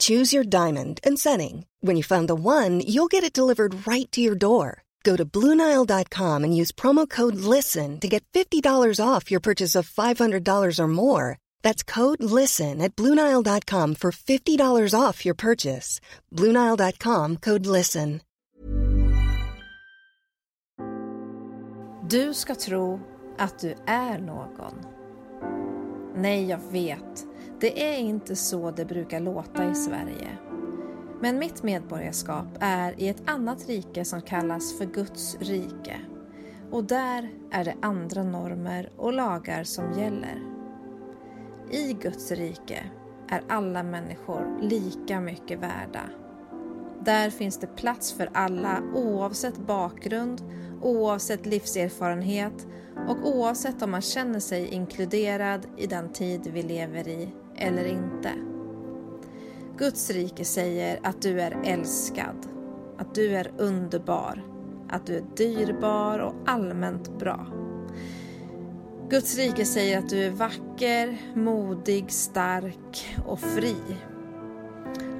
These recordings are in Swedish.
Choose your diamond and setting. When you find the one, you'll get it delivered right to your door. Go to Bluenile.com and use promo code LISTEN to get $50 off your purchase of $500 or more. That's code LISTEN at Bluenile.com for $50 off your purchase. Bluenile.com code LISTEN. Du ska tro att du är någon. Nej, jag vet. Det är inte så det brukar låta i Sverige. Men mitt medborgarskap är i ett annat rike som kallas för Guds rike. Och där är det andra normer och lagar som gäller. I Guds rike är alla människor lika mycket värda. Där finns det plats för alla oavsett bakgrund, oavsett livserfarenhet och oavsett om man känner sig inkluderad i den tid vi lever i eller inte. Guds rike säger att du är älskad, att du är underbar, att du är dyrbar och allmänt bra. Guds rike säger att du är vacker, modig, stark och fri.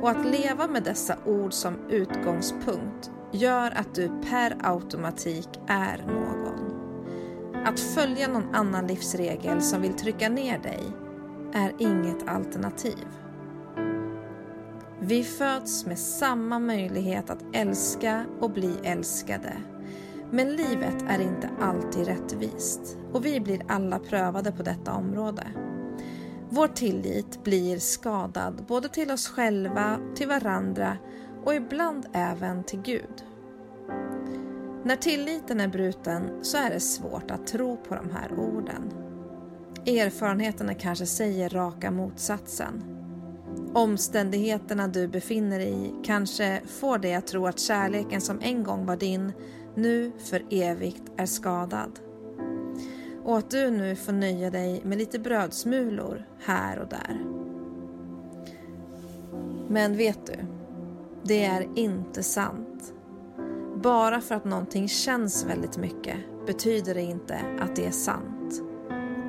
Och att leva med dessa ord som utgångspunkt gör att du per automatik är någon. Att följa någon annan livsregel som vill trycka ner dig är inget alternativ. Vi föds med samma möjlighet att älska och bli älskade. Men livet är inte alltid rättvist och vi blir alla prövade på detta område. Vår tillit blir skadad både till oss själva, till varandra och ibland även till Gud. När tilliten är bruten så är det svårt att tro på de här orden. Erfarenheterna kanske säger raka motsatsen. Omständigheterna du befinner dig i kanske får dig att tro att kärleken som en gång var din nu för evigt är skadad. Och att du nu får nöja dig med lite brödsmulor här och där. Men vet du? Det är inte sant. Bara för att någonting känns väldigt mycket betyder det inte att det är sant.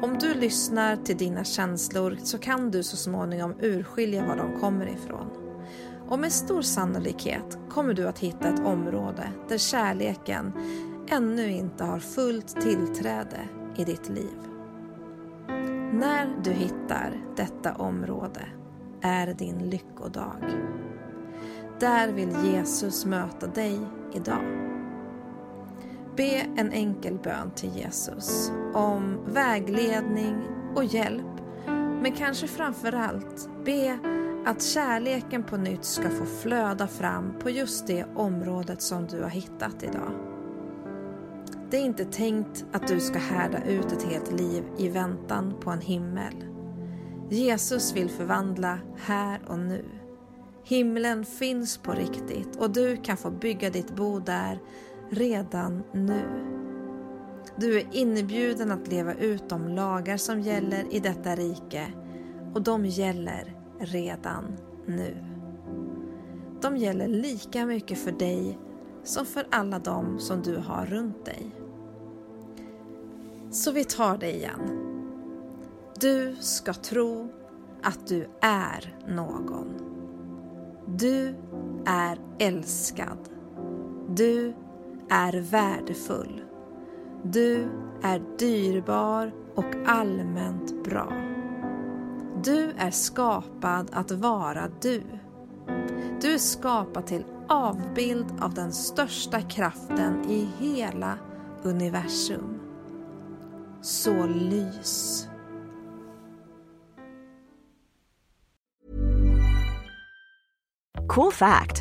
Om du lyssnar till dina känslor så kan du så småningom urskilja var de kommer ifrån. Och med stor sannolikhet kommer du att hitta ett område där kärleken ännu inte har fullt tillträde i ditt liv. När du hittar detta område är din lyckodag. Där vill Jesus möta dig idag. Be en enkel bön till Jesus om vägledning och hjälp. Men kanske framför allt be att kärleken på nytt ska få flöda fram på just det området som du har hittat idag. Det är inte tänkt att du ska härda ut ett helt liv i väntan på en himmel. Jesus vill förvandla här och nu. Himlen finns på riktigt och du kan få bygga ditt bo där redan nu. Du är inbjuden att leva ut de lagar som gäller i detta rike och de gäller redan nu. De gäller lika mycket för dig som för alla dem som du har runt dig. Så vi tar det igen. Du ska tro att du är någon. Du är älskad. Du är värdefull. Du är dyrbar och allmänt bra. Du är skapad att vara du. Du är skapad till avbild av den största kraften i hela universum. Så lys. Cool fact